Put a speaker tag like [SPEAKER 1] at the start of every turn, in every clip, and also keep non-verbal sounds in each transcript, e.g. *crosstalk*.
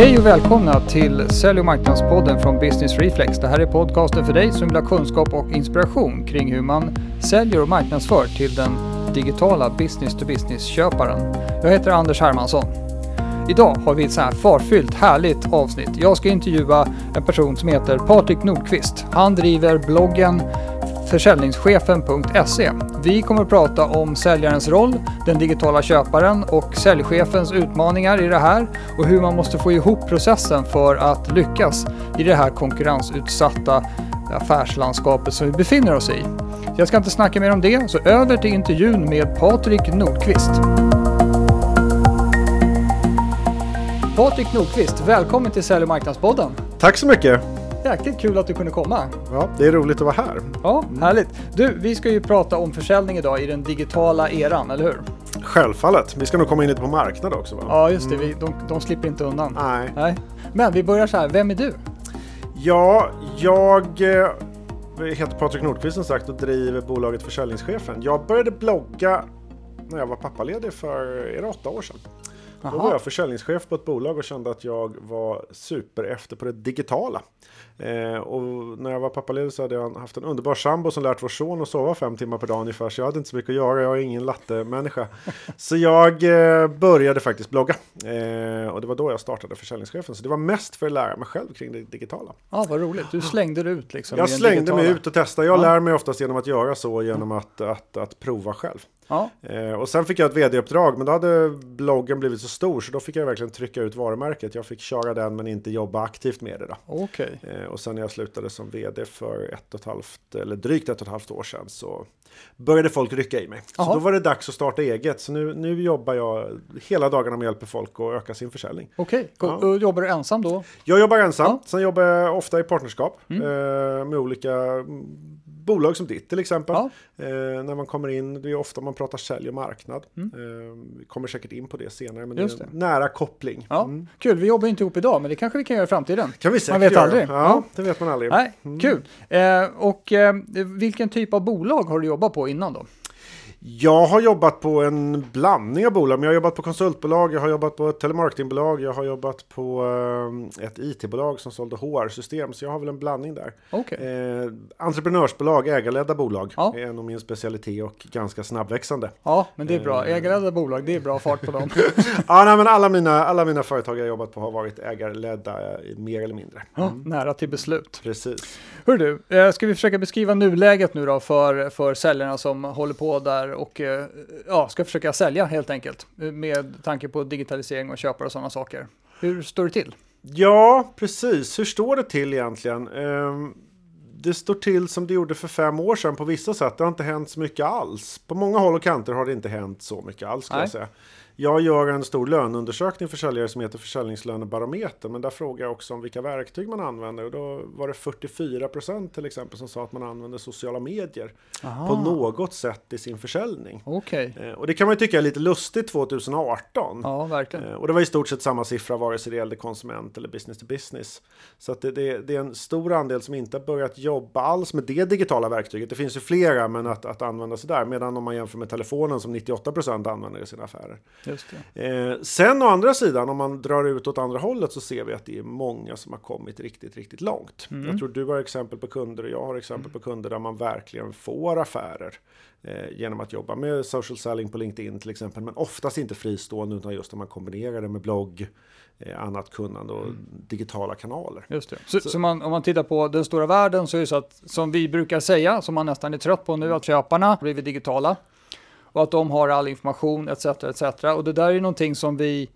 [SPEAKER 1] Hej och välkomna till Sälj och marknadspodden från Business Reflex. Det här är podcasten för dig som vill ha kunskap och inspiration kring hur man säljer och marknadsför till den digitala business-to-business-köparen. Jag heter Anders Hermansson. Idag har vi ett så här farfyllt, härligt avsnitt. Jag ska intervjua en person som heter Patrik Nordqvist. Han driver bloggen försäljningschefen.se. Vi kommer att prata om säljarens roll, den digitala köparen och säljchefens utmaningar i det här och hur man måste få ihop processen för att lyckas i det här konkurrensutsatta affärslandskapet som vi befinner oss i. Jag ska inte snacka mer om det, så över till intervjun med Patrik Nordqvist. Patrik Nordqvist, välkommen till Sälj och marknadspodden.
[SPEAKER 2] Tack så mycket!
[SPEAKER 1] Jäkligt kul att du kunde komma.
[SPEAKER 2] Ja, det är roligt att vara här.
[SPEAKER 1] Ja, härligt. Du, vi ska ju prata om försäljning idag i den digitala eran, eller hur?
[SPEAKER 2] Självfallet. Vi ska nog komma in lite på marknad också va?
[SPEAKER 1] Ja, just det. Vi, de, de slipper inte undan.
[SPEAKER 2] Nej.
[SPEAKER 1] Nej. Men vi börjar så här, vem är du?
[SPEAKER 2] Ja, jag eh, heter Patrik Nordqvist som sagt och driver bolaget Försäljningschefen. Jag började blogga när jag var pappaledig för är det åtta år sedan. Då var jag försäljningschef på ett bolag och kände att jag var super efter på det digitala. Eh, och när jag var pappaledig så hade jag haft en underbar sambo som lärt vår son att sova fem timmar per dag ungefär. Så jag hade inte så mycket att göra, jag är ingen latte-människa. *laughs* så jag eh, började faktiskt blogga. Eh, och det var då jag startade försäljningschefen. Så det var mest för att lära mig själv kring det digitala.
[SPEAKER 1] Ja, vad roligt. Du slängde dig ut liksom.
[SPEAKER 2] Jag slängde mig ut och testade. Jag ja. lär mig oftast genom att göra så, genom att, att, att prova själv. Ja. Eh, och sen fick jag ett vd-uppdrag, men då hade bloggen blivit så stor så då fick jag verkligen trycka ut varumärket. Jag fick köra den men inte jobba aktivt med det. Då.
[SPEAKER 1] Okay.
[SPEAKER 2] Eh, och sen när jag slutade som vd för ett och ett halvt, eller drygt ett och ett halvt år sedan så började folk rycka i mig. Aha. Så då var det dags att starta eget. Så nu, nu jobbar jag hela dagarna med att hjälpa folk att öka sin försäljning.
[SPEAKER 1] Okej, okay. ja. jobbar du ensam då?
[SPEAKER 2] Jag jobbar ensam. Ja. Sen jobbar jag ofta i partnerskap mm. eh, med olika bolag som ditt till exempel. Ja. Eh, när man kommer in, det är ofta man pratar sälj och marknad. Mm. Eh, vi kommer säkert in på det senare, men Just det är en det. nära koppling.
[SPEAKER 1] Ja. Mm. Kul, vi jobbar inte ihop idag, men det kanske vi kan göra i framtiden.
[SPEAKER 2] kan vi säkert
[SPEAKER 1] man vet
[SPEAKER 2] göra.
[SPEAKER 1] aldrig.
[SPEAKER 2] Ja, ja, det vet man aldrig.
[SPEAKER 1] Nej, mm. Kul. Eh, och eh, vilken typ av bolag har du jobbat på innan då?
[SPEAKER 2] Jag har jobbat på en blandning av bolag. Men jag har jobbat på konsultbolag, jag har jobbat på ett telemarketingbolag, jag har jobbat på eh, ett IT-bolag som sålde HR-system. Så jag har väl en blandning där.
[SPEAKER 1] Okay.
[SPEAKER 2] Eh, entreprenörsbolag, ägarledda bolag ja. är nog min specialitet och ganska snabbväxande.
[SPEAKER 1] Ja, men det är bra. Eh. Ägarledda bolag, det är bra fart på dem. *laughs*
[SPEAKER 2] ja, nej, men alla mina, alla mina företag jag har jobbat på har varit ägarledda eh, mer eller mindre.
[SPEAKER 1] Mm. Ja, nära till beslut.
[SPEAKER 2] Precis.
[SPEAKER 1] Hör du, ska vi försöka beskriva nuläget nu då för, för säljarna som håller på där och eh, ja, ska försöka sälja helt enkelt med tanke på digitalisering och köpare och sådana saker. Hur står det till?
[SPEAKER 2] Ja, precis. Hur står det till egentligen? Ehm, det står till som det gjorde för fem år sedan på vissa sätt. Det har inte hänt så mycket alls. På många håll och kanter har det inte hänt så mycket alls. Ska jag säga. Jag gör en stor löneundersökning för säljare som heter Försäljningslönebarometer. Men där frågar jag också om vilka verktyg man använder. Och då var det 44 procent till exempel som sa att man använder sociala medier Aha. på något sätt i sin försäljning.
[SPEAKER 1] Okay.
[SPEAKER 2] Eh, och det kan man ju tycka är lite lustigt 2018.
[SPEAKER 1] Ja, verkligen.
[SPEAKER 2] Eh, och det var i stort sett samma siffra vare sig det gällde konsument eller business to business. Så det, det, det, är en stor andel som inte har börjat jobba alls med det digitala verktyget. Det finns ju flera, men att, att använda sig där. Medan om man jämför med telefonen som 98 procent använder i sina affärer. Eh, sen å andra sidan, om man drar ut åt andra hållet så ser vi att det är många som har kommit riktigt, riktigt långt. Mm. Jag tror du har exempel på kunder och jag har exempel mm. på kunder där man verkligen får affärer eh, genom att jobba med social selling på LinkedIn till exempel. Men oftast inte fristående utan just när man kombinerar det med blogg, eh, annat kunnande och mm. digitala kanaler.
[SPEAKER 1] Just det. Så, så, så man, om man tittar på den stora världen så är det så att som vi brukar säga, som man nästan är trött på nu, att köparna blivit digitala och att de har all information etc. etc. Och det där är någonting som vi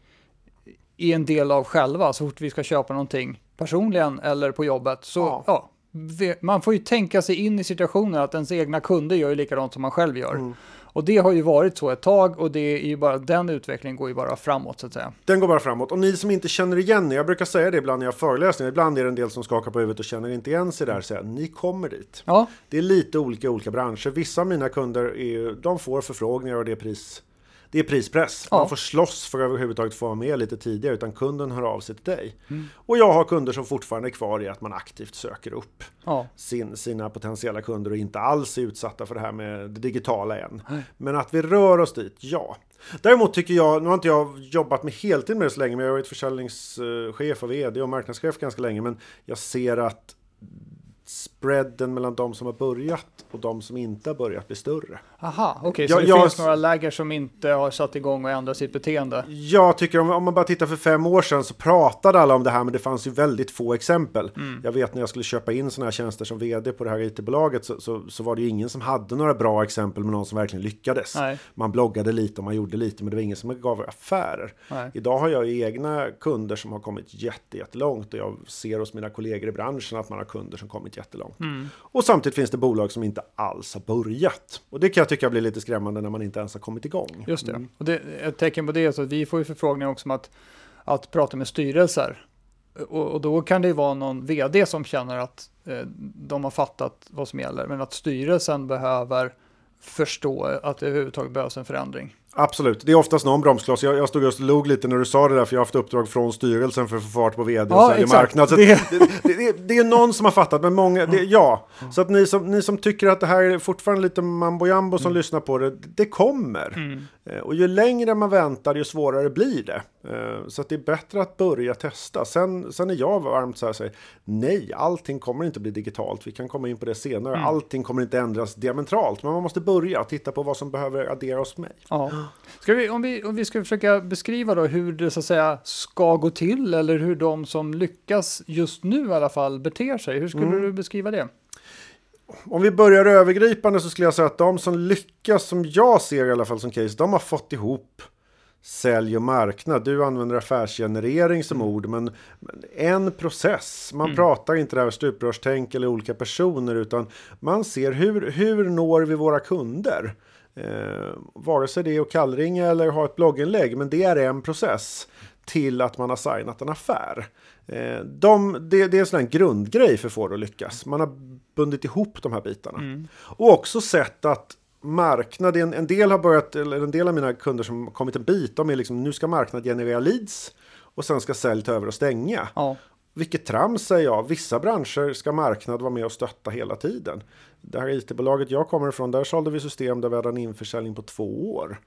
[SPEAKER 1] är en del av själva så fort vi ska köpa någonting personligen eller på jobbet. Så ja. ja man får ju tänka sig in i situationen att ens egna kunder gör ju likadant som man själv gör. Mm. Och det har ju varit så ett tag och det är ju bara, den utvecklingen går ju bara framåt så att säga.
[SPEAKER 2] Den går bara framåt. Och ni som inte känner igen er, jag brukar säga det ibland när jag föreläser, ibland är det en del som skakar på huvudet och känner inte igen sig där, säger ni kommer dit.
[SPEAKER 1] Ja.
[SPEAKER 2] Det är lite olika olika branscher. Vissa av mina kunder, är, de får förfrågningar och det är pris det är prispress. Ja. Man får slåss för att överhuvudtaget få vara med lite tidigare, utan kunden hör av sig till dig. Mm. Och jag har kunder som fortfarande är kvar i att man aktivt söker upp ja. sin, sina potentiella kunder och inte alls är utsatta för det här med det digitala än. Nej. Men att vi rör oss dit, ja. Däremot tycker jag, nu har inte jag jobbat med heltid med det så länge, men jag har varit försäljningschef och vd och marknadschef ganska länge, men jag ser att spreaden mellan de som har börjat och de som inte har börjat blir större.
[SPEAKER 1] Aha, okej, okay,
[SPEAKER 2] så
[SPEAKER 1] det jag, finns några läger som inte har satt igång och ändrat sitt beteende?
[SPEAKER 2] Jag tycker om, om man bara tittar för fem år sedan så pratade alla om det här, men det fanns ju väldigt få exempel. Mm. Jag vet när jag skulle köpa in sådana här tjänster som vd på det här it-bolaget så, så, så, var det ju ingen som hade några bra exempel med någon som verkligen lyckades. Nej. Man bloggade lite och man gjorde lite, men det var ingen som gav affärer. Nej. Idag har jag egna kunder som har kommit jättelångt och jag ser hos mina kollegor i branschen att man har kunder som kommit jättelångt. Mm. Och samtidigt finns det bolag som inte alls har börjat. Och det kan jag tycka blir lite skrämmande när man inte ens har kommit igång.
[SPEAKER 1] Just det. Mm. Och det, ett tecken på det är så att vi får ju förfrågningar också om att, att prata med styrelser. Och, och, då kan det ju vara någon vd som känner att eh, de har fattat vad som gäller, men att styrelsen behöver förstå att det överhuvudtaget behövs en förändring.
[SPEAKER 2] Absolut, det är oftast någon bromskloss. Jag, jag stod just och log lite när du sa det där, för jag har haft uppdrag från styrelsen för att få fart på vd och ja, sälja marknad. Så det... Det, det, det, är någon som har fattat, men många, det, ja. Så att ni som, ni som tycker att det här är fortfarande lite mambo jambo som mm. lyssnar på det, det kommer. Mm. Eh, och ju längre man väntar, ju svårare blir det. Eh, så det är bättre att börja testa. Sen, sen är jag varmt så här, säger, nej, allting kommer inte bli digitalt. Vi kan komma in på det senare. Mm. Allting kommer inte ändras diametralt, men man måste börja titta på vad som behöver adderas mig.
[SPEAKER 1] Ja. Ska vi, om, vi, om vi ska försöka beskriva då hur det så att säga ska gå till eller hur de som lyckas just nu i alla fall beter sig. Hur skulle mm. du beskriva det?
[SPEAKER 2] Om vi börjar övergripande så skulle jag säga att de som lyckas, som jag ser i alla fall som case, de har fått ihop sälj och marknad. Du använder affärsgenerering som mm. ord, men, en process. Man mm. pratar inte det här stuprörstänk eller olika personer, utan man ser hur, hur når vi våra kunder? Eh, vare sig det är att kallringa eller ha ett blogginlägg, men det är en process till att man har signat en affär. Eh, de, det, det, är en sån grundgrej för få att lyckas. Man har bundit ihop de här bitarna. Mm. Och också sett att marknad, en, en del har börjat, eller en del av mina kunder som kommit en bit, de är liksom nu ska marknad generera leads och sen ska sälj ta över och stänga. Ja. Vilket trams säger jag. Vissa branscher ska marknad vara med och stötta hela tiden. Det här it-bolaget jag kommer ifrån, där sålde vi system där vi hade en införsäljning på två år.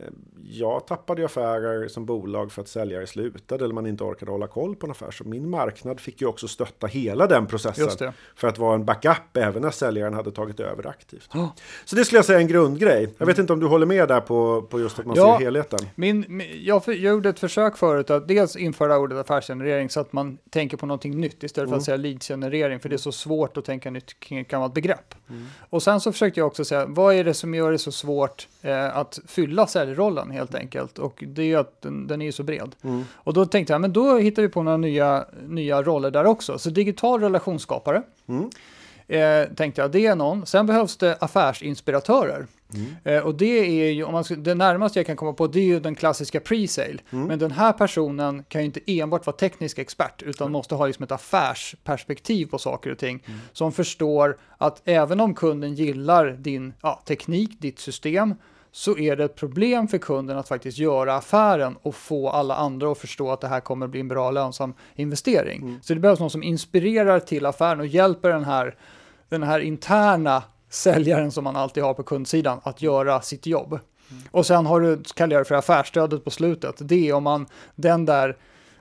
[SPEAKER 2] Eh, jag tappade affärer som bolag för att säljare slutade eller man inte orkade hålla koll på en affär. Så min marknad fick ju också stötta hela den processen för att vara en backup även när säljaren hade tagit över aktivt. Oh. Så det skulle jag säga är en grundgrej. Jag vet inte om du håller med där på, på just att man ja, ser helheten.
[SPEAKER 1] Min, min, jag, jag gjorde ett försök förut att dels införa ordet affärsgenerering så att man tänker på någonting nytt istället för mm. att säga leadsgenerering för det är så svårt att tänka nytt kring ett gammalt begrepp. Mm. Och sen så försökte jag också säga vad är det som gör det så svårt eh, att fylla säljrollen helt enkelt. Och det är ju att den, den är ju så bred. Mm. Och då tänkte jag, men då hittar vi på några nya, nya roller där också. Så digital relationsskapare. Mm. Eh, tänkte jag, det är någon. Sen behövs det affärsinspiratörer. Mm. Eh, och det är ju, om man, det närmaste jag kan komma på, det är ju den klassiska pre-sale. Mm. Men den här personen kan ju inte enbart vara teknisk expert, utan mm. måste ha liksom ett affärsperspektiv på saker och ting. Mm. Som förstår att även om kunden gillar din ja, teknik, ditt system, så är det ett problem för kunden att faktiskt göra affären och få alla andra att förstå att det här kommer bli en bra lönsam investering. Mm. Så det behövs någon som inspirerar till affären och hjälper den här, den här interna säljaren som man alltid har på kundsidan att göra sitt jobb. Mm. Och sen har du, kallar jag det för affärsstödet på slutet. Det är om man, den där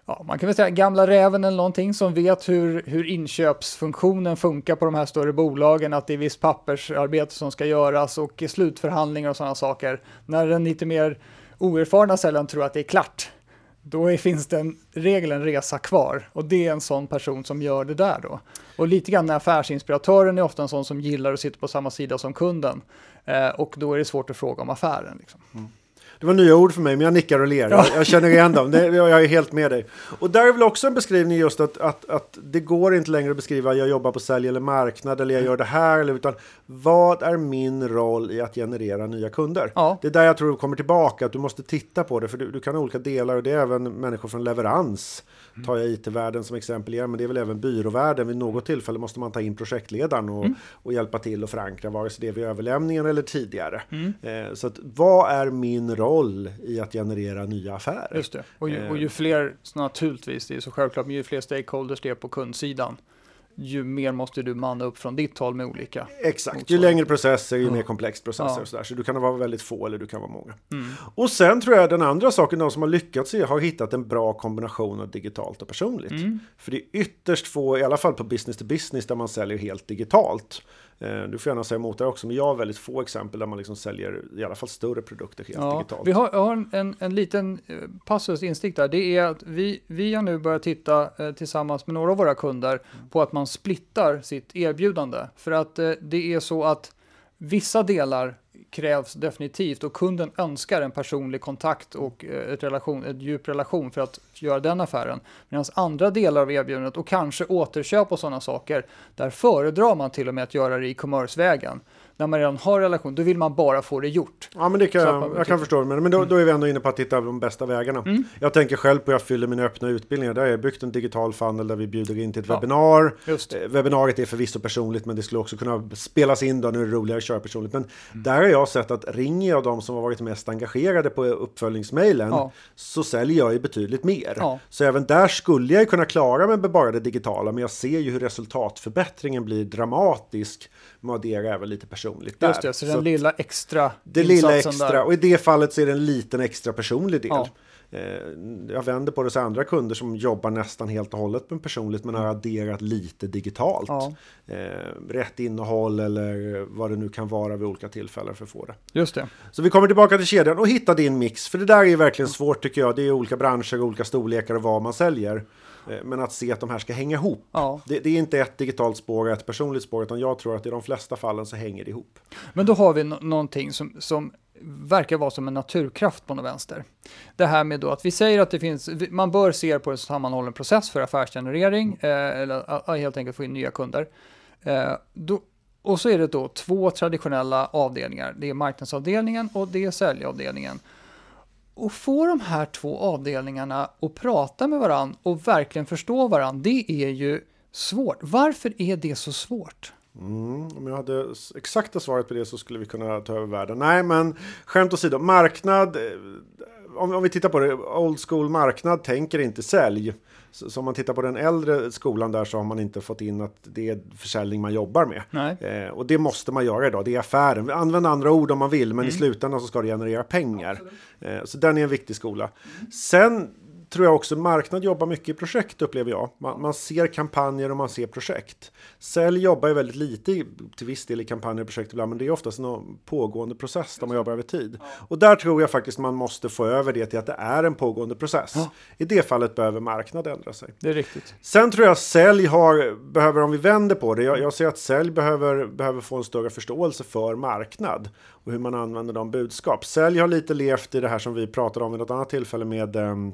[SPEAKER 1] ja, man kan väl säga gamla räven eller någonting som vet hur, hur inköpsfunktionen funkar på de här större bolagen, att det är visst pappersarbete som ska göras och slutförhandlingar och sådana saker. När den lite mer oerfarna säljaren tror att det är klart, då är, finns det en regel, en resa kvar. Och det är en sån person som gör det där då. Och lite grann affärsinspiratören är ofta en sån som gillar att sitta på samma sida som kunden. Eh, och då är det svårt att fråga om affären. Liksom. Mm.
[SPEAKER 2] Det var nya ord för mig, men jag nickar och ler. Ja. Jag, känner igen dem. Det, *laughs* jag är helt med dig. Och där är väl också en beskrivning just att, att, att det går inte längre att beskriva jag jobbar på sälj eller marknad eller jag gör det här. Eller, utan vad är min roll i att generera nya kunder? Ja. Det är där jag tror du kommer tillbaka, att du måste titta på det. För du, du kan ha olika delar och det är även människor från leverans. Mm. Tar jag IT-världen som exempel igen, men det är väl även byråvärlden. Vid något tillfälle måste man ta in projektledaren och, mm. och hjälpa till och förankra, vare sig det är vid överlämningen eller tidigare. Mm. Eh, så att, vad är min roll i att generera nya affärer?
[SPEAKER 1] Just det, och ju, och ju eh. fler, naturligtvis, det är så självklart, men ju fler stakeholders det är på kundsidan, ju mer måste du manna upp från ditt håll med olika.
[SPEAKER 2] Exakt, ju längre processer, ju
[SPEAKER 1] Ja.
[SPEAKER 2] mer komplext processer
[SPEAKER 1] Ja.
[SPEAKER 2] och sådär. Så du kan vara väldigt få eller du kan vara många.
[SPEAKER 1] Mm.
[SPEAKER 2] Och sen tror jag den andra saken, de som har lyckats i, har hittat en bra kombination av digitalt och personligt.
[SPEAKER 1] Mm.
[SPEAKER 2] För det är ytterst få, i alla fall på business to business, där man säljer helt digitalt. Eh, Du får gärna säga emot det också, men jag har väldigt få exempel där man liksom säljer i alla fall större produkter helt
[SPEAKER 1] Ja,
[SPEAKER 2] digitalt.
[SPEAKER 1] vi har, jag har en, en liten eh, passus instick där. Det är att vi, vi har nu börjat titta eh, tillsammans med några av våra kunder på att man splittar sitt erbjudande. För att det är så att vissa delar krävs definitivt och kunden önskar en personlig kontakt och eh, ett, relation, ett djup relation för att göra den affären. Medan andra delar av erbjudandet och kanske återköp och sådana saker, där föredrar man till och med att göra det i commerce-vägen. När man redan har relation, då vill man bara få det gjort.
[SPEAKER 2] Ja, men det kan, jag, jag kan förstå. Men, men då, då är vi ändå inne på att hitta de bästa vägarna.
[SPEAKER 1] Mm.
[SPEAKER 2] Jag tänker själv på jag fyller mina öppna utbildningar. Där har jag byggt en digital funnel där vi bjuder in till ett
[SPEAKER 1] Ja.
[SPEAKER 2] webbinar.
[SPEAKER 1] Just
[SPEAKER 2] Eh, Webbinariet är förvisso personligt, men det skulle också kunna spelas in då. Nu är det roligare att köra personligt. Men där har jag sett att ringer jag de som har varit mest engagerade på uppföljningsmailen
[SPEAKER 1] Ja.
[SPEAKER 2] så säljer jag ju betydligt mer.
[SPEAKER 1] Ja.
[SPEAKER 2] Så även där skulle jag kunna klara mig med bara det digitala, men jag ser ju hur resultatförbättringen blir dramatisk med addera även lite personligt där.
[SPEAKER 1] Just det, så den
[SPEAKER 2] att-
[SPEAKER 1] lilla extra
[SPEAKER 2] det lilla extra,
[SPEAKER 1] där.
[SPEAKER 2] och i det fallet så är det en liten extra personlig del.
[SPEAKER 1] Ja.
[SPEAKER 2] Eh, Jag vänder på det så andra kunder som jobbar nästan helt och hållet med personligt men har adderat lite digitalt.
[SPEAKER 1] Ja.
[SPEAKER 2] Eh, rätt innehåll eller vad det nu kan vara vid olika tillfällen för att få det.
[SPEAKER 1] Just det.
[SPEAKER 2] Så vi kommer tillbaka till kedjan och hitta din mix. För det där är verkligen svårt tycker jag. Det är olika branscher, olika storlekar och vad man säljer. Eh, Men att se att de här ska hänga ihop.
[SPEAKER 1] Ja.
[SPEAKER 2] Det, det är inte ett digitalt spår och ett personligt spår utan jag tror att i de flesta fallen så hänger det ihop.
[SPEAKER 1] Men då har vi no någonting som, som verkar vara som en naturkraft på något vänster. Det här med då att vi säger att det finns, man bör se på en sammanhållen process för affärsgenerering eh, eller helt enkelt få in nya kunder. Eh, då, och så är det då två traditionella avdelningar. Det är marknadsavdelningen och det är säljavdelningen. Och få de här två avdelningarna att prata med varandra och verkligen förstå varandra, det är ju svårt. Varför är det så svårt?
[SPEAKER 2] Mm, om jag hade exakta svaret på det så skulle vi kunna ta över världen. Nej, men skämt åsido, marknad. Eh, om, om vi tittar på det, old school marknad tänker inte sälj. Så, så om man tittar på den äldre skolan där så har man inte fått in att det är försäljning man jobbar med. Eh, och det måste man göra idag, det är affären. Använd andra ord om man vill, men i slutändan så ska det generera pengar. Eh, så den är en viktig skola. Sen tror jag också marknad jobbar mycket i projekt upplever jag. Man, man ser kampanjer och man ser projekt. Sälj jobbar ju väldigt lite till viss del i kampanjer och projekt ibland, men det är oftast en pågående process där man jobbar över tid. Och där tror jag faktiskt man måste få över det till att det är en pågående process. I det fallet behöver marknad ändra sig.
[SPEAKER 1] Det är riktigt.
[SPEAKER 2] Sen tror jag sälj har, behöver, om vi vänder på det, jag, jag ser att sälj behöver, behöver få en större förståelse för marknad och hur man använder de budskap. Sälj har lite levt i det här som vi pratade om vid något annat tillfälle med ehm,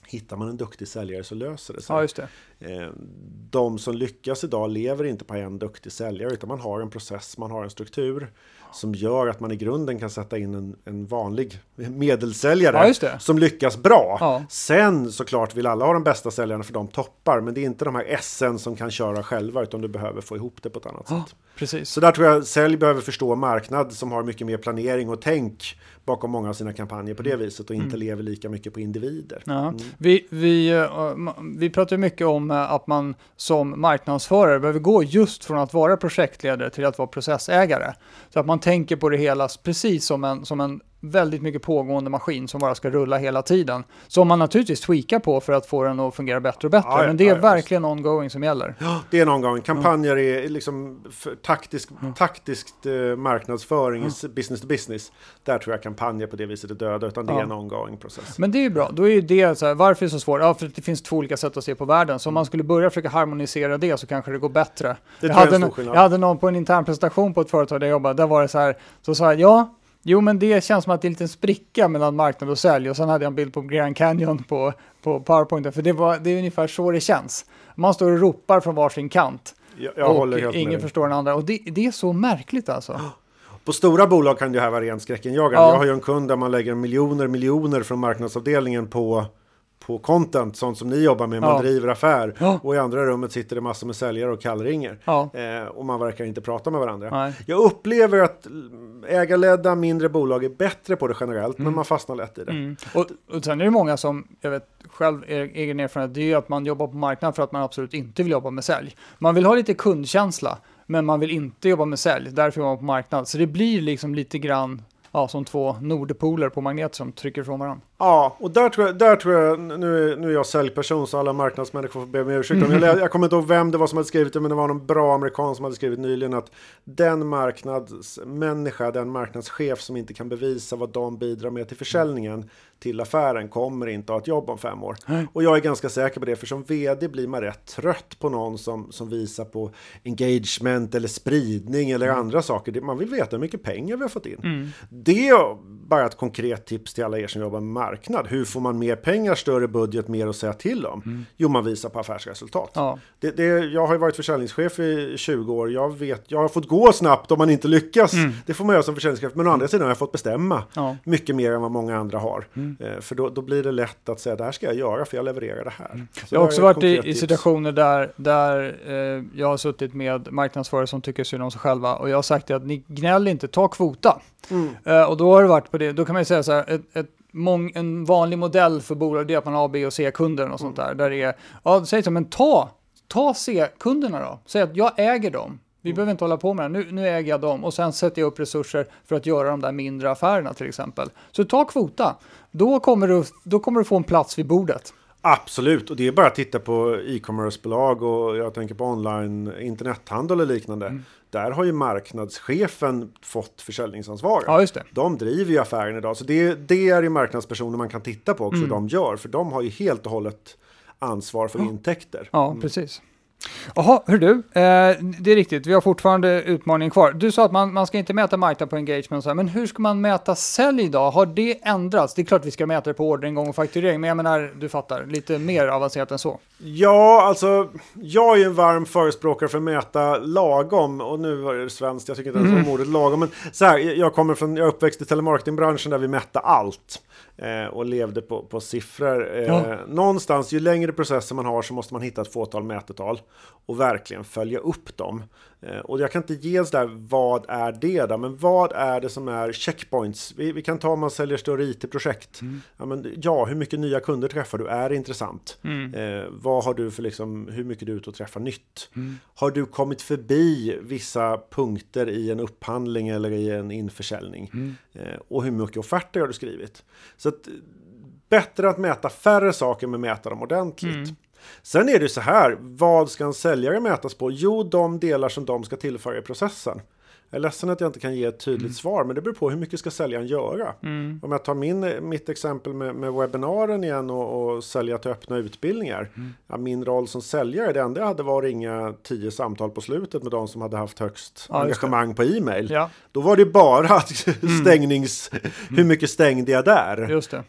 [SPEAKER 2] Hittar man en duktig säljare så löser det sig.
[SPEAKER 1] Ja, just det.
[SPEAKER 2] Eh, De som lyckas idag lever inte på en duktig säljare utan man har en process, man har en struktur som gör att man i grunden kan sätta in en, en vanlig medelsäljare
[SPEAKER 1] Ja,
[SPEAKER 2] som lyckas bra.
[SPEAKER 1] Ja.
[SPEAKER 2] Sen såklart vill alla ha de bästa säljarna för de toppar, men det är inte de här SN som kan köra själva utan du behöver få ihop det på ett annat
[SPEAKER 1] Ja,
[SPEAKER 2] sätt.
[SPEAKER 1] precis.
[SPEAKER 2] Så där tror jag sälj behöör förstå marknad som har mycket mer planering och tänk bakom många av sina kampanjer på det viset och inte lever lika mycket på individer.
[SPEAKER 1] Mm. Vi, vi, eh, vi pratar mycket om eh, att man som marknadsförare behöver gå just från att vara projektledare till att vara processägare. Så att man tänker på det hela precis som en, som en väldigt mycket pågående maskin som bara ska rulla hela tiden. Som man naturligtvis tweakar på för att få den att fungera bättre och bättre.
[SPEAKER 2] Ja,
[SPEAKER 1] Men det är
[SPEAKER 2] ja,
[SPEAKER 1] verkligen ongoing som gäller.
[SPEAKER 2] Ja, det är någon gång. Kampanjer är liksom taktisk, taktiskt eh, marknadsföring, i business to business. Där tror jag kampanjer på det viset är döda, utan det är en ongoing process.
[SPEAKER 1] Men det är ju bra. Då är ju det så här, varför är det så svårt? Ja, för att det finns två olika sätt att se på världen. Så om man skulle börja försöka harmonisera det så kanske det går bättre.
[SPEAKER 2] Det
[SPEAKER 1] jag, hade
[SPEAKER 2] en
[SPEAKER 1] jag hade någon på en intern presentation på ett företag där jag jobbade. Där var det så här, så sa jag ja, jo men det känns som att det är en liten spricka mellan marknad och sälj. Och sen hade jag en bild på Grand Canyon på, på PowerPoint. För det, var, det är ungefär så det känns. Man står och ropar från varsin kant.
[SPEAKER 2] Jag, jag
[SPEAKER 1] och ingen förstår den andra. Och det, det är så märkligt alltså. *gasps*
[SPEAKER 2] På stora bolag kan det här vara rent skräckinjagande.
[SPEAKER 1] Ja.
[SPEAKER 2] Jag har ju en kund där man lägger miljoner, miljoner från marknadsavdelningen på på content, sånt som ni jobbar med, man
[SPEAKER 1] Ja.
[SPEAKER 2] driver affär.
[SPEAKER 1] Ja.
[SPEAKER 2] Och i andra rummet sitter det massor med säljare och kallringer.
[SPEAKER 1] Ja.
[SPEAKER 2] Eh, och man verkar inte prata med varandra.
[SPEAKER 1] Nej.
[SPEAKER 2] Jag upplever att ägarledda mindre bolag är bättre på det generellt, men man fastnar lätt i det.
[SPEAKER 1] Mm. Och, och sen är det många som, jag vet själv, er- egen erfarenhet, det är ju att man jobbar på marknaden för att man absolut inte vill jobba med sälj. Man vill ha lite kundkänsla, men man vill inte jobba med sälj, därför jobbar man på marknad. Så det blir liksom lite grann ja, som två nordpoler på magnet som trycker ifrån varandra.
[SPEAKER 2] Ja, och där tror jag, där tror jag nu, nu är jag säljperson så alla marknadsmänniskor får be om ursäkt. *laughs* om Jag, jag kommer inte ihåg vem det var som hade skrivit det, men det var någon bra amerikan som hade skrivit nyligen att den marknadsmänniska, den marknadschef som inte kan bevisa vad de bidrar med till försäljningen till affären kommer inte ha ett jobb om fem år. Och jag är ganska säker på det, för som vd blir man rätt trött på någon som, som visar på engagement eller spridning eller andra saker. Det- Man vill veta hur mycket pengar vi har fått in. Det är bara ett konkret tips till alla er som jobbar med marknad. Hur får man mer pengar, större budget, mer att säga till om? Jo, man visar på affärsresultat.
[SPEAKER 1] Ja.
[SPEAKER 2] Det, det, jag har ju varit försäljningschef i 20 år. Jag, vet, jag har fått gå snabbt om man inte lyckas. Det får man göra som försäljningschef. Men å andra sidan har jag fått bestämma
[SPEAKER 1] Ja.
[SPEAKER 2] mycket mer än vad många andra har. Eh, för då, då blir det lätt att säga det här ska jag göra för jag levererar det här. Så
[SPEAKER 1] Jag har också varit i, i situationer där, där eh, jag har suttit med marknadsförare som tycker synd om sig själva och jag har sagt att ni gnäll inte, ta kvota.
[SPEAKER 2] Mm.
[SPEAKER 1] Eh, och då har det varit på det, då kan man ju säga så här, ett, ett mång, en vanlig modell för bolag det är att man har A, B och C-kunder och sånt
[SPEAKER 2] Mm.
[SPEAKER 1] där. Där det är, ja, säg så, men ta, ta C-kunderna då. Säg att jag äger dem. Vi
[SPEAKER 2] Mm.
[SPEAKER 1] behöver inte hålla på med det. Nu, nu äger jag dem och sen sätter jag upp resurser för att göra de där mindre affärerna till exempel. Så ta kvota. Då kommer du, då kommer du få en plats vid bordet.
[SPEAKER 2] Absolut, och det är bara att titta på e-commerce-bolag och jag tänker på online internethandel och liknande.
[SPEAKER 1] Mm.
[SPEAKER 2] Där har ju marknadschefen fått försäljningsansvar.
[SPEAKER 1] Ja, just det.
[SPEAKER 2] De driver ju affären idag, så det, det är ju marknadspersoner man kan titta på också
[SPEAKER 1] Mm.
[SPEAKER 2] hur de gör, för de har ju helt och hållet ansvar för intäkter.
[SPEAKER 1] Ja, precis. Jaha, hör du, eh, det är riktigt, vi har fortfarande utmaningen kvar. Du sa att man, man ska inte mäta marknad på engagement, men hur ska man mäta sälj idag? Har det ändrats? Det är klart vi ska mäta det på orderingång och fakturering, men jag menar, du fattar, lite mer avancerat än så.
[SPEAKER 2] Ja, alltså jag är ju en varm förespråkare för att mäta lagom och nu var det svenskt, jag tycker inte ens om ordet lagom. Men så här, jag kommer från, jag uppväxt i telemarketingbranschen där vi mätte allt eh, och levde på, på siffror. Eh,
[SPEAKER 1] Ja.
[SPEAKER 2] Någonstans, ju längre processer man har så måste man hitta ett fåtal mätetal och verkligen följa upp dem. Eh, och jag kan inte ge sådär, vad är det då? Men vad är det som är checkpoints? Vi, vi kan ta om man säljer större IT-projekt. Ja, men, ja, hur mycket nya kunder träffar du? Är det intressant? Eh, vad har du för liksom, hur mycket du är ute och träffar nytt? Har du kommit förbi vissa punkter i en upphandling eller i en införsäljning? Eh, och hur mycket offerter har du skrivit? Så att, eh, bättre att mäta färre saker men mäta dem ordentligt. Sen är det så här, vad ska en säljare mätas på? Jo, de delar som de ska tillföra i processen. Jag är ledsen att jag inte kan ge ett tydligt svar, men det beror på hur mycket ska säljaren göra. Om jag tar min, mitt exempel med, med webbinaren igen och, och sälja till öppna utbildningar. Ja, min roll som säljare, det enda jag hade var att ringa tio samtal på slutet med de som hade haft högst
[SPEAKER 1] Ja,
[SPEAKER 2] engagemang på e-mail.
[SPEAKER 1] Ja,
[SPEAKER 2] Då var det bara *laughs* att stängnings... Hur mycket stängde jag där?
[SPEAKER 1] just.
[SPEAKER 2] Eh,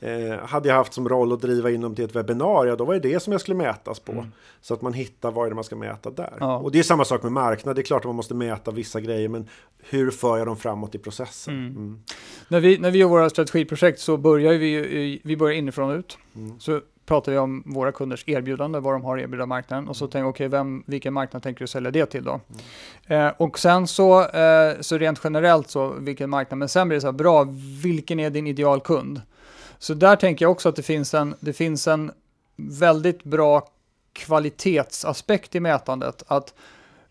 [SPEAKER 2] hade jag haft som roll att driva in dem till ett webbinar, ja då var det det som jag skulle mätas på. Så att man hittar vad är det man ska mäta där. Och det är samma sak med marknad, det är klart att man måste mäta vissa grejer, men hur för jag dem framåt i processen? Mm.
[SPEAKER 1] När vi, när vi gör våra strategiprojekt så börjar vi, vi börjar inifrån och ut. Så pratar vi om våra kunders erbjudande, vad de har att erbjuda marknaden. Och så tänker jag, okej, vem, vilken marknad tänker du sälja det till då? Eh, och sen så, eh, så rent generellt så, vilken marknad, men sen blir det så här, bra, vilken är din idealkund? Så där tänker jag också att det finns en, det finns en väldigt bra kvalitetsaspekt i mätandet. Att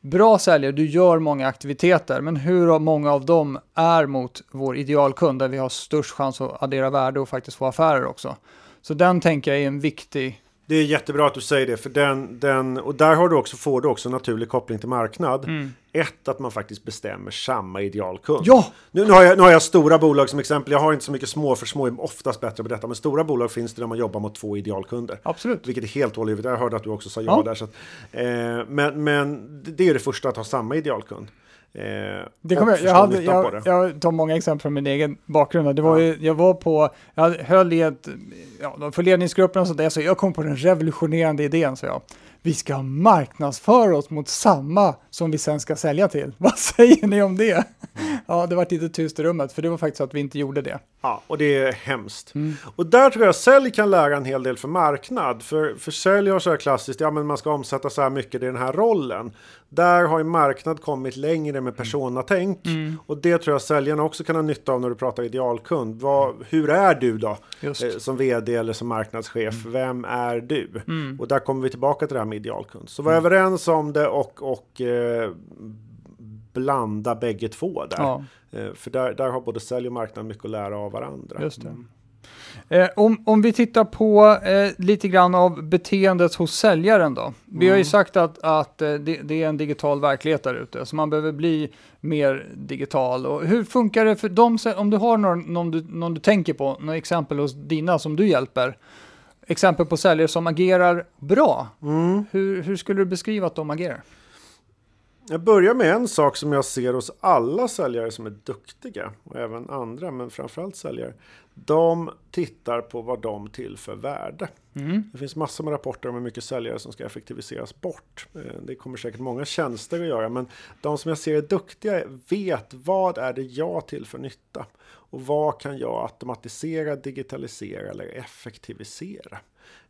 [SPEAKER 1] bra säljare, du gör många aktiviteter, men hur många av dem är mot vår idealkund där vi har störst chans att addera värde och faktiskt få affärer också. Så den tänker jag är en viktig,
[SPEAKER 2] det är jättebra att du säger det, för den, den, och där har du också, får du också en naturlig koppling till marknad. Ett, att man faktiskt bestämmer samma idealkund.
[SPEAKER 1] ja,
[SPEAKER 2] Nu, nu, har jag, nu har jag stora bolag som exempel, jag har inte så mycket små, för små är oftast bättre på detta, men stora bolag finns det där man jobbar mot två idealkunder.
[SPEAKER 1] absolut.
[SPEAKER 2] Vilket är helt olivet. Jag hörde att du också sa ja,
[SPEAKER 1] Ja.
[SPEAKER 2] där. Så att, eh, men, men det är det första, att ha samma idealkund. Eh,
[SPEAKER 1] Det kommer, jag, jag, hade, jag, jag tar många exempel från min egen bakgrund. Det var ju, jag var på, jag höll i ett, ja, för ledningsgruppen och sånt där, så jag kom på den revolutionerande idén, så jag. Vi ska marknadsföra oss mot samma som vi sen ska sälja till. *laughs* Vad säger ni om det? Ja, det var lite tyst i rummet, för det var faktiskt att vi inte gjorde det.
[SPEAKER 2] Ja, och det är hemskt. Mm. Och där tror jag sälj kan lära en hel del för marknad. För, för sälj har så här klassiskt, ja men man ska omsätta så här mycket i den här rollen. Där har ju marknad kommit längre med personatänk. Mm. Och det tror jag säljarna också kan ha nytta av när du pratar idealkund. Vad, hur är du då? Eh, som vd eller som marknadschef. Mm. Vem är du? Mm. Och där kommer vi tillbaka till det här med idealkund. Så var mm. överens om det och, och eh, blanda bägge två där. Ja. Eh, för där, där har både sälj och marknad mycket att lära av varandra.
[SPEAKER 1] Just det. Mm. Eh, om, om vi tittar på eh, lite grann av beteendet hos säljaren då. Vi mm. har ju mm. sagt att, att eh, det, det, är en digital verklighet där ute, så man behöver bli mer digital. Och hur funkar det för dem, om du har någon, någon, du, någon du tänker på, några exempel hos dina som du hjälper, exempel på säljare som agerar bra. Mm. Hur, hur skulle du beskriva att de agerar?
[SPEAKER 2] Jag börjar med en sak som jag ser hos alla säljare som är duktiga och även andra, men framförallt säljare. De tittar på vad de tillför värde. Mm. Det finns massor med rapporter om hur mycket säljare som ska effektiviseras bort. Eh, det kommer säkert många tjänster att göra, men de som jag ser är duktiga vet vad är det jag tillför nytta och vad kan jag automatisera, digitalisera eller effektivisera.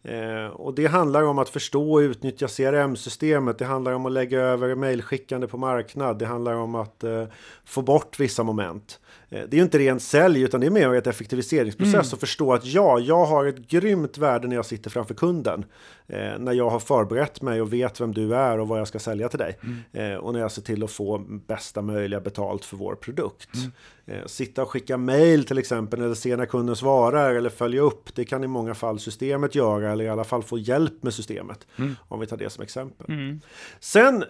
[SPEAKER 2] Eh, och det handlar om att förstå och utnyttja CRM-systemet. Det handlar om att lägga över mejlskickande på marknad. Det handlar om att eh, få bort vissa moment. Eh, det är ju inte rent sälj utan det är mer ett effektiviseringsprocess mm. och förstå att ja, jag har ett grymt värde när jag sitter framför kunden. Eh, när jag har förberett mig och vet vem du är och vad jag ska sälja till dig. Mm. Eh, och när jag ser till att få bästa möjliga betalt för vår produkt. Mm. Eh, sitta och skicka mail till exempel eller se när kunden svarar eller följa upp. Det kan i många fall systemet göra eller i alla fall få hjälp med systemet. Mm. Om vi tar det som exempel. Mm. Sen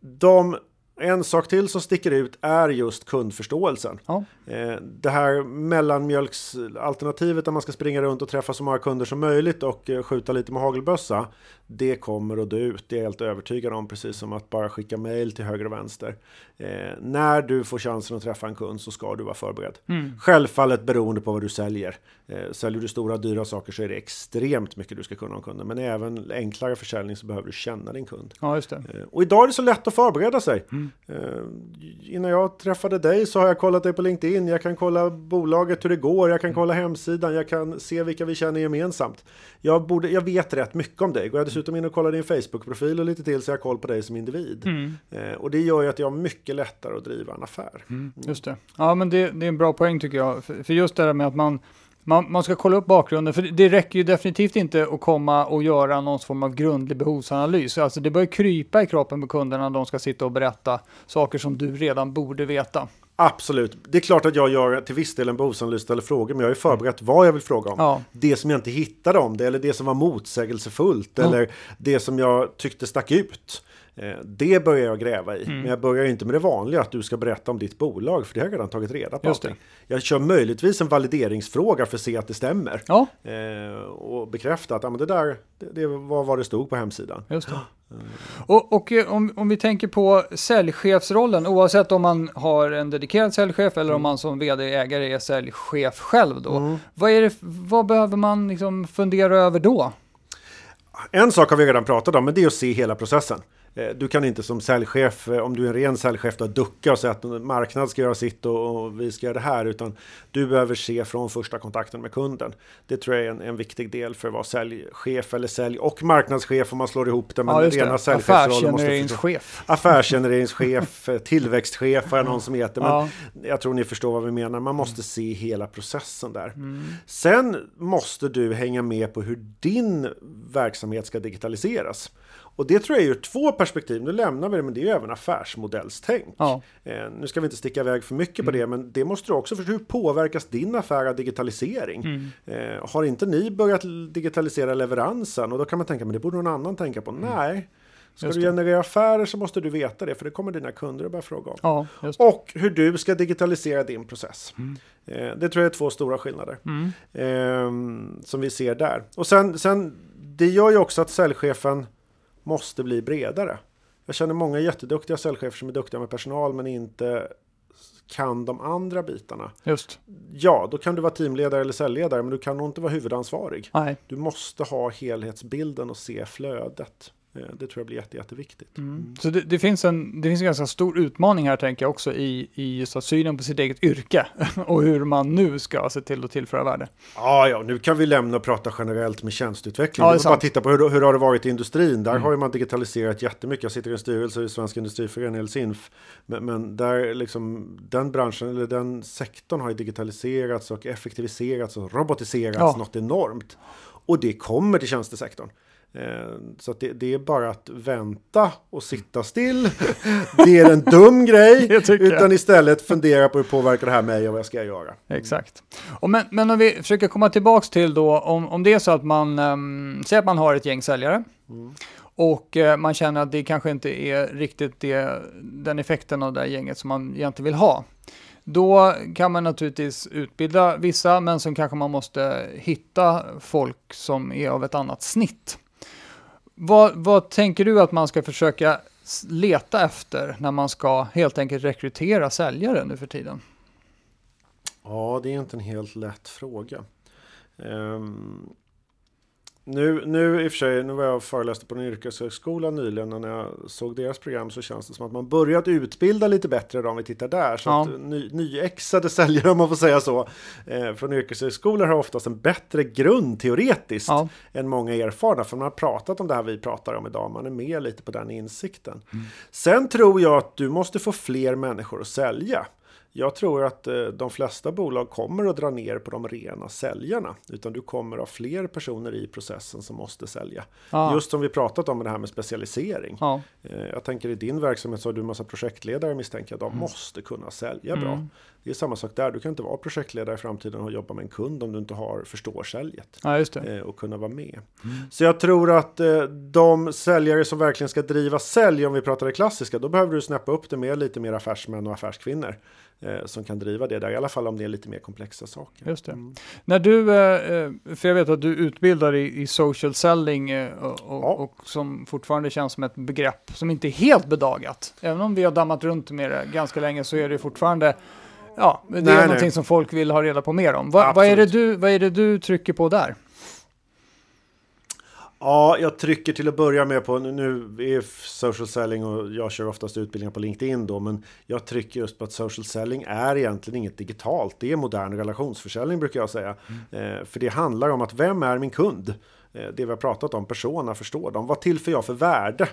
[SPEAKER 2] de en sak till som sticker ut är just kundförståelsen. Ja. Eh, det här mellanmjölksalternativet där man ska springa runt och träffa så många kunder som möjligt och eh, skjuta lite med hagelbössa. Det kommer att dö ut, det är jag helt övertygad om, precis som att bara skicka mail till höger och vänster. Eh, när du får chansen att träffa en kund så ska du vara förberedd. Mm. Självfallet beroende på vad du säljer. Säljer du stora dyra saker så är det extremt mycket du ska kunna om kunden. Men även enklare försäljning så behöver du känna din kund.
[SPEAKER 1] Ja, just det.
[SPEAKER 2] Och idag är det så lätt att förbereda sig. Mm. Eh, innan jag träffade dig så har jag kollat dig på LinkedIn. Jag kan kolla bolaget hur det går. Jag kan kolla hemsidan. Jag kan se vilka vi känner gemensamt. Jag, borde, jag vet rätt mycket om dig. Går jag dessutom in och kollar din Facebook-profil och lite till så har jag koll på dig som individ. Mm. Eh, och det gör ju att jag har mycket lättare att driva en affär.
[SPEAKER 1] Mm. Just det. Ja, men det, det, är en bra poäng tycker jag. För, för just det här med att man man, man, ska kolla upp bakgrunden, för det räcker ju definitivt inte att komma och göra någon form av grundlig behovsanalys. Alltså det börjar krypa i kroppen på kunderna när de ska sitta och berätta saker som du redan borde veta.
[SPEAKER 2] Absolut. Det är klart att jag gör till viss del en behovsanalys eller frågor, men jag har ju förberett vad jag vill fråga om. Ja. Det som jag inte hittade om det, eller det som var motsägelsefullt, ja. eller det som jag tyckte stack ut. Eh, det börjar jag gräva i, mm. men jag börjar inte med det vanliga att du ska berätta om ditt bolag, för det har jag redan tagit reda på. Just det. Jag kör möjligtvis en valideringsfråga för att se att det stämmer. Ja. Eh, och bekräfta att ja, men det där det, var vad det stod på hemsidan. Just det.
[SPEAKER 1] Och, och eh, om, om vi tänker på säljchefsrollen, oavsett om man har en dedikerad säljchef eller mm. om man som vd-ägare är säljchef själv då. Mm. Vad, det, vad behöver man liksom fundera över då?
[SPEAKER 2] En sak har vi redan pratat om, men det är att se hela processen. Eh, du kan inte som säljchef, eh, om du är en ren säljchef, då, ducka och säga att marknad ska göra sitt och, och, vi ska göra det här. Utan du behöver se från första kontakten med kunden. Det tror jag är en, en viktig del för att vara säljchef eller sälj och marknadschef om man slår ihop det.
[SPEAKER 1] Men ja, rena Affärsgenereringschef.
[SPEAKER 2] Affärsgenereringschef, eh, tillväxtchef har jag någon som heter. Men ja. jag tror ni förstår vad vi menar. Man måste se hela processen där. Mm. Sen måste du hänga med på hur din verksamhet ska digitaliseras. Och det tror jag är ur två perspektiv. Nu lämnar vi det, men det är ju även affärsmodellstänk. Ja. Eh, nu ska vi inte sticka iväg för mycket på mm. det, men det måste du också förstå. Hur påverkas din affär av digitalisering? Mm. Eh, har inte ni börjat digitalisera leveransen? Och då kan man tänka, men det borde någon annan tänka på. Mm. Nej. Ska du generera affärer så måste du veta det, för det kommer dina kunder att börja fråga om. Ja, och hur du ska digitalisera din process. Mm. Eh, det tror jag är två stora skillnader mm. eh, som vi ser där. Och sen, sen, det gör ju också att säljchefen måste bli bredare. Jag känner många jätteduktiga säljchefer som är duktiga med personal men inte kan de andra bitarna. Just. Ja, då kan du vara teamledare eller säljledare, men du kan nog inte vara huvudansvarig. Nej. Du måste ha helhetsbilden och se flödet. Eh, det tror jag blir jätte, jätteviktigt. Mm.
[SPEAKER 1] Så det, det, finns en, det finns en ganska stor utmaning här tänker jag också i, i just synen på sitt eget yrke *laughs* och hur man nu ska se till att tillföra värde.
[SPEAKER 2] Ja, ja, nu kan vi lämna och prata generellt med tjänsteutveckling. Ja, det är bara titta på hur, hur har det varit i industrin. Där mm. har man digitaliserat jättemycket. Jag sitter i en styrelse i Svensk Industriförening, eller SINF. Men, men där liksom, den branschen, eller den sektorn har ju digitaliserats och effektiviserats och robotiserats ja. något enormt. Och det kommer till tjänstesektorn. Eh, så det, det, är bara att vänta och sitta still. *laughs* Det är en dum grej, *laughs* utan istället fundera på hur påverkar det här mig och vad ska jag göra.
[SPEAKER 1] Exakt. Och men, men om vi försöker komma tillbaka till då, om, om det är så att man, um, säger att man har ett gäng säljare, mm. och uh, man känner att det kanske inte är riktigt det, den effekten av det här gänget som man egentligen vill ha. Då kan man naturligtvis utbilda vissa, men sen kanske man måste hitta folk som är av ett annat snitt. Vad, vad tänker du att man ska försöka leta efter när man ska helt enkelt rekrytera säljare nu för tiden?
[SPEAKER 2] Ja, det är inte en helt lätt fråga. Um, nu, nu i och för sig, nu var jag och föreläste på en yrkeshögskola nyligen och när jag såg deras program så känns det som att man börjat utbilda lite bättre då om vi tittar där. Så ja. att ny, nyexade säljare, om man får säga så, eh, från yrkeshögskolor har oftast en bättre grund teoretiskt ja. än många erfarna. För man har pratat om det här vi pratar om idag, man är med lite på den insikten. Mm. Sen tror jag att du måste få fler människor att sälja. Jag tror att eh, de flesta bolag kommer att dra ner på de rena säljarna. Utan du kommer att ha fler personer i processen som måste sälja. Ja. Just som vi pratat om med det här med specialisering. Ja. Eh, jag tänker i din verksamhet så har du massa projektledare misstänker jag. De mm. måste kunna sälja mm. bra. Det är samma sak där. Du kan inte vara projektledare i framtiden och jobba med en kund om du inte har förstår säljet.
[SPEAKER 1] Ja.
[SPEAKER 2] Eh, och kunna vara med. Mm. Så jag tror att de säljare som verkligen ska driva sälj, om vi pratar det klassiska, då behöver du snäppa upp det med lite mer affärsmän och affärskvinnor eh, som kan driva det där, i alla fall om det är lite mer komplexa saker.
[SPEAKER 1] Just det. Mm. När du, eh, eh för jag vet att du utbildar i, i social selling och, ja. och, som fortfarande känns som ett begrepp som inte är helt bedagat. Även om vi har dammat runt med det ganska länge så är det fortfarande Ja, det är nej, någonting nej. som folk vill ha reda på mer om. Va, vad, är det du, vad är det du trycker på där?
[SPEAKER 2] Ja, jag trycker till att börja med på, nu är social selling och jag kör oftast utbildningar på LinkedIn då, men jag trycker just på att social selling är egentligen inget digitalt. Det är modern relationsförsäljning brukar jag säga. Mm. Eh, för det handlar om att vem är min kund? Eh, det vi har pratat om, persona, förstår de? Vad tillför jag för värde?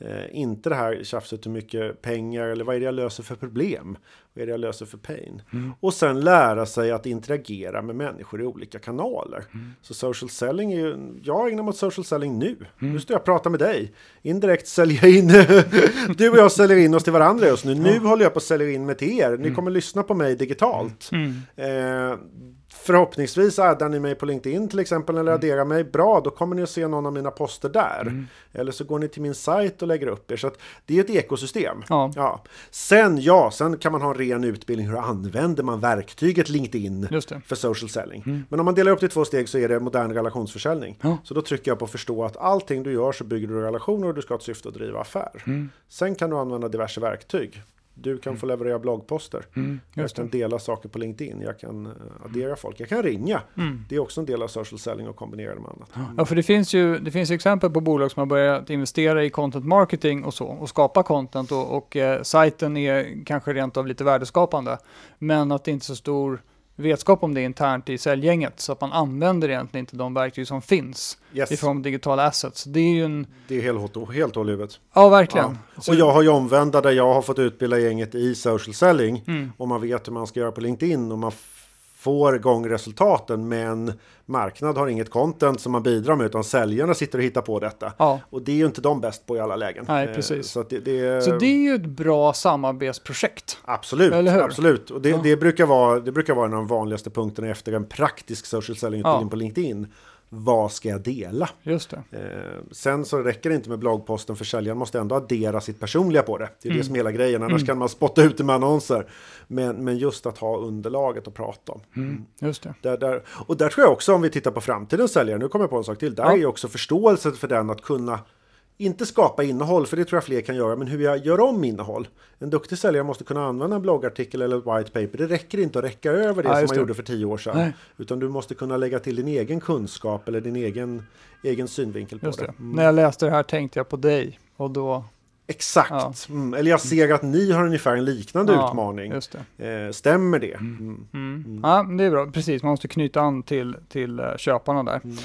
[SPEAKER 2] Eh, inte det här tjafset hur mycket pengar eller vad är det jag löser för problem? Vad är det jag löser för pain? Mm. Och sen lära sig att interagera med människor i olika kanaler. Mm. Så social selling är ju, jag ägnar mig åt social selling nu. Mm. Nu står jag och pratar med dig. Indirekt säljer jag in, *laughs* du och jag säljer in oss till varandra just nu. Nu håller jag på att sälja in mig till er. Ni mm. kommer lyssna på mig digitalt. Mm. Eh, Förhoppningsvis addar ni mig på LinkedIn till exempel eller mm. adderar mig. Bra, då kommer ni att se någon av mina poster där. Mm. Eller så går ni till min sajt och lägger upp er. Så det är ett ekosystem. Ja. ja. Sen, ja, sen kan man ha en ren utbildning. Hur använder man verktyget LinkedIn för social selling? Mm. Men om man delar upp det i två steg så är det modern relationsförsäljning. Ja. Så då trycker jag på förstå att allting du gör så bygger du relationer och du ska ha ett syfte att driva affär. Mm. Sen kan du använda diverse verktyg. Du kan mm. få leverera bloggposter. Mm, jag kan dela saker på LinkedIn. Jag kan eh, addera folk. Jag kan ringa. Mm. Det är också en del av social selling och kombinera det med annat.
[SPEAKER 1] Mm. Ja, för det finns ju det finns exempel på bolag som har börjat investera i content marketing och så och skapa content och, och eh, sajten är kanske rent av lite värdeskapande. Men att det inte är så stor vetskap om det internt i säljgänget så att man använder egentligen inte de verktyg som finns yes. i form av digitala assets. Det är ju en...
[SPEAKER 2] Det är helt, helt hål huvudet.
[SPEAKER 1] Ja, verkligen.
[SPEAKER 2] Ja. Och jag har ju omvända där jag har fått utbilda gänget i social selling mm. och man vet hur man ska göra på LinkedIn och man får igång resultaten men marknad har inget content som man bidrar med utan säljarna sitter och hittar på detta. Ja. Och det är ju inte de bäst på i alla lägen.
[SPEAKER 1] Nej, eh, precis. Så det, det, så det är ju ett bra samarbetsprojekt.
[SPEAKER 2] Absolut, absolut. Och det, ja. det, brukar vara, det brukar vara en av de vanligaste punkterna efter en praktisk social selling-utbildning ja. på LinkedIn vad ska jag dela?
[SPEAKER 1] Just det.
[SPEAKER 2] Eh, sen så räcker det inte med bloggposten för säljaren måste ändå addera sitt personliga på det. Det är mm. det som är hela grejen, annars mm. kan man spotta ut det med annonser. Men, men just att ha underlaget att prata om.
[SPEAKER 1] Mm. Just det.
[SPEAKER 2] Där, där, och där tror jag också om vi tittar på framtidens säljare, nu kommer jag på en sak till, där ja. är också förståelsen för den att kunna inte skapa innehåll, för det tror jag fler kan göra, men hur jag gör om innehåll. En duktig säljare måste kunna använda en bloggartikel eller ett white paper. Det räcker inte att räcka över det
[SPEAKER 1] Ja,
[SPEAKER 2] som man
[SPEAKER 1] det.
[SPEAKER 2] gjorde för tio år sedan.
[SPEAKER 1] Nej.
[SPEAKER 2] Utan du måste kunna lägga till din egen kunskap eller din egen, egen synvinkel på
[SPEAKER 1] Just
[SPEAKER 2] det.
[SPEAKER 1] det.
[SPEAKER 2] Mm.
[SPEAKER 1] När jag läste det här tänkte jag på dig och då,
[SPEAKER 2] Exakt.
[SPEAKER 1] Ja.
[SPEAKER 2] Mm. Eller jag ser att ni har ungefär en liknande
[SPEAKER 1] Ja,
[SPEAKER 2] utmaning.
[SPEAKER 1] det.
[SPEAKER 2] Eh, stämmer det? Mm.
[SPEAKER 1] Mm. Ja, men det är bra. Precis, man måste knyta an till, till eh, köparna där.
[SPEAKER 2] Mm.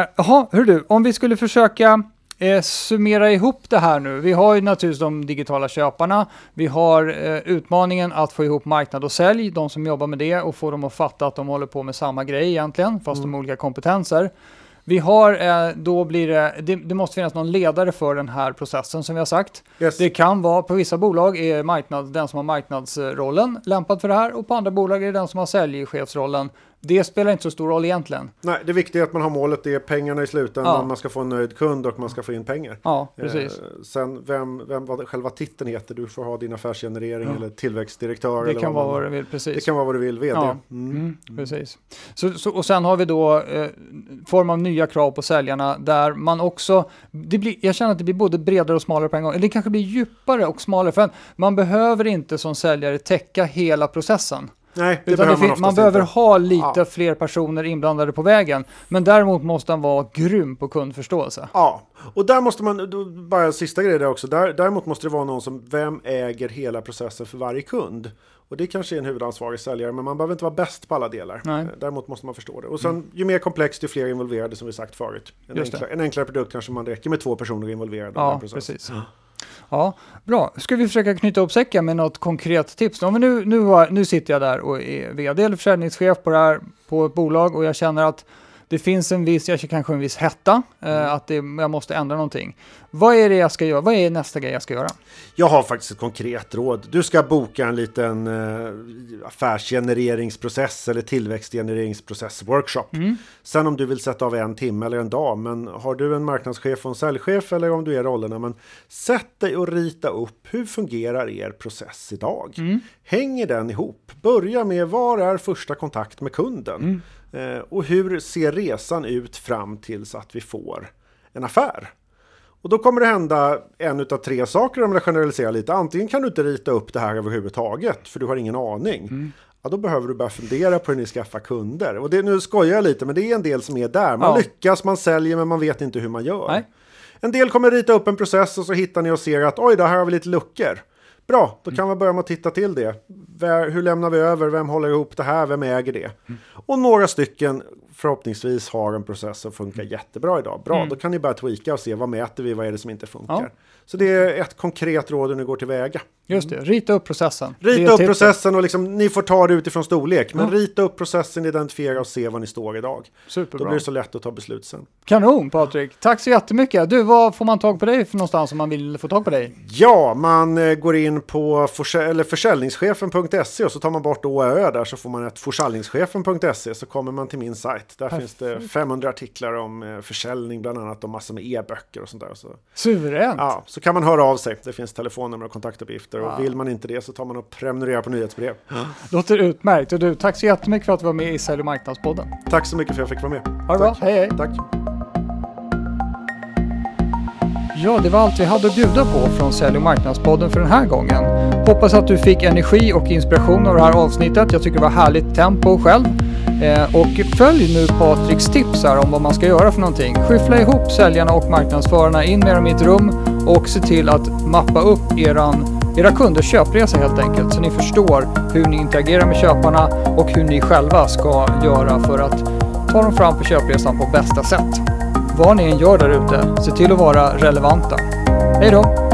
[SPEAKER 1] Eh, Jaha, hör du, om vi skulle försöka eh, summera ihop det här nu. Vi har ju naturligtvis de digitala köparna. Vi har eh, utmaningen att få ihop marknad och sälj, de som jobbar med det och få dem att fatta att de håller på med samma grej egentligen, fast de har olika kompetenser. Vi har, eh, då blir det, det, det måste finnas någon ledare för den här processen som vi har sagt.
[SPEAKER 2] Yes.
[SPEAKER 1] Det kan vara, på vissa bolag är marknad, den som har marknadsrollen lämpad för det här och på andra bolag är det den som har säljchefsrollen. Det spelar inte så stor roll egentligen.
[SPEAKER 2] Nej, det viktiga är att man har målet, det är pengarna i slutändan,
[SPEAKER 1] Ja.
[SPEAKER 2] man ska få en nöjd kund och man ska få in pengar.
[SPEAKER 1] Ja, precis.
[SPEAKER 2] Eh, sen vem, vem vad själva titeln heter, du får ha din affärsgenerering
[SPEAKER 1] Ja.
[SPEAKER 2] eller tillväxtdirektör.
[SPEAKER 1] Det
[SPEAKER 2] eller
[SPEAKER 1] kan
[SPEAKER 2] vad
[SPEAKER 1] vara vad du vill, precis.
[SPEAKER 2] Det kan vara vad du vill, vd.
[SPEAKER 1] Ja.
[SPEAKER 2] Mm.
[SPEAKER 1] Mm, precis. Så, så, och sen har vi då eh, form av nya krav på säljarna där man också, det blir, jag känner att det blir både bredare och smalare på en gång, eller det kanske blir djupare och smalare, för man behöver inte som säljare täcka hela processen.
[SPEAKER 2] Nej, det
[SPEAKER 1] Utan
[SPEAKER 2] behöver
[SPEAKER 1] det
[SPEAKER 2] man
[SPEAKER 1] man behöver
[SPEAKER 2] inte.
[SPEAKER 1] ha lite
[SPEAKER 2] Ja.
[SPEAKER 1] fler personer inblandade på vägen, men däremot måste han vara grym på kundförståelse.
[SPEAKER 2] Ja, och där måste man, då, bara sista grej där också, där, däremot måste det vara någon som, vem äger hela processen för varje kund? Och det kanske är en huvudansvarig säljare, men man behöver inte vara bäst på alla delar.
[SPEAKER 1] Nej.
[SPEAKER 2] Eh, Däremot måste man förstå det. Och sen, ju mer komplext, ju fler involverade, som vi sagt förut. En, enklare, en enklare produkt kanske man räcker med två personer involverade. i den här
[SPEAKER 1] Ja,
[SPEAKER 2] processen.
[SPEAKER 1] precis. Ja, Ja, bra. Ska vi försöka knyta upp säcken med något konkret tips? Om vi nu, nu, har, nu sitter jag där och är vd eller försäljningschef på, det här, på ett bolag och jag känner att det finns en viss, jag kanske en viss hetta, eh, att det, jag måste ändra någonting. Vad är det jag ska göra? Vad är nästa grej jag ska göra?
[SPEAKER 2] Jag har faktiskt ett konkret råd. Du ska boka en liten eh, affärsgenereringsprocess eller tillväxtgenereringsprocess workshop. Sen om du vill sätta av en timme eller en dag, men har du en marknadschef och en säljchef eller om du är rollerna, men sätt dig och rita upp hur fungerar er process idag? Hänger den ihop? Börja med var är första kontakt med kunden? Eh, och hur ser resan ut fram tills att vi får en affär? Och då kommer det hända en utav tre saker om jag generaliserar lite. Antingen kan du inte rita upp det här överhuvudtaget, för du har ingen aning. Ja, då behöver du börja fundera på hur ni skaffar kunder. Och det, nu skojar jag lite, men det är en del som är där. Man
[SPEAKER 1] Ja.
[SPEAKER 2] lyckas, man säljer, men man vet inte hur man gör.
[SPEAKER 1] Nej.
[SPEAKER 2] En del kommer rita upp en process och så hittar ni och ser att oj, det här har vi lite luckor. Bra, då kan man börja med att titta till det. Hur lämnar vi över? Vem håller ihop det här? Vem äger det? Och några stycken förhoppningsvis har en process som funkar jättebra idag. Bra, då kan ni börja tweaka och se vad mäter vi? Vad är det som inte funkar?
[SPEAKER 1] Ja.
[SPEAKER 2] Så det är ett konkret råd hur ni går tillväga.
[SPEAKER 1] Just det, rita upp processen.
[SPEAKER 2] Rita upp processen och liksom, ni får ta det utifrån storlek. Men
[SPEAKER 1] Ja.
[SPEAKER 2] rita upp processen, identifiera och se var ni står idag. Då
[SPEAKER 1] Superbra.
[SPEAKER 2] blir det så lätt att ta beslut sen.
[SPEAKER 1] Kanon Patrik, tack så jättemycket. Du, vad får man tag på dig för någonstans om man vill få tag på dig?
[SPEAKER 2] Ja, man eh, går in på eller försäljningschefen.se och så tar man bort Å och Ö där så får man ett försäljningschefen.se så kommer man till min sajt. Där finns det 500 artiklar om eh, försäljning bland annat och massor med e-böcker och sånt där. Så,
[SPEAKER 1] Suveränt.
[SPEAKER 2] ja, så kan man höra av sig. Det finns telefonnummer och kontaktuppgifter
[SPEAKER 1] Ja.
[SPEAKER 2] och vill man inte det så tar man och prenumererar på nyhetsbrev.
[SPEAKER 1] Låter utmärkt. Och du, tack så jättemycket för att du var med i Sälj och marknadspodden.
[SPEAKER 2] Tack så mycket för att jag fick vara med.
[SPEAKER 1] Ha det bra, hej hej.
[SPEAKER 2] Tack.
[SPEAKER 1] Ja, det var allt vi hade att bjuda på från Sälj och marknadspodden för den här gången. Hoppas att du fick energi och inspiration av det här avsnittet. Jag tycker det var härligt tempo själv. Eh, och följ nu Patriks tips här om vad man ska göra för någonting. Skyffla ihop säljarna och marknadsförarna in med dem i ett rum och se till att mappa upp eran, era kunders köpresa helt enkelt så ni förstår hur ni interagerar med köparna och hur ni själva ska göra för att ta dem fram på köpresan på bästa sätt. Vad ni än gör där ute, se till att vara relevanta. Hej då!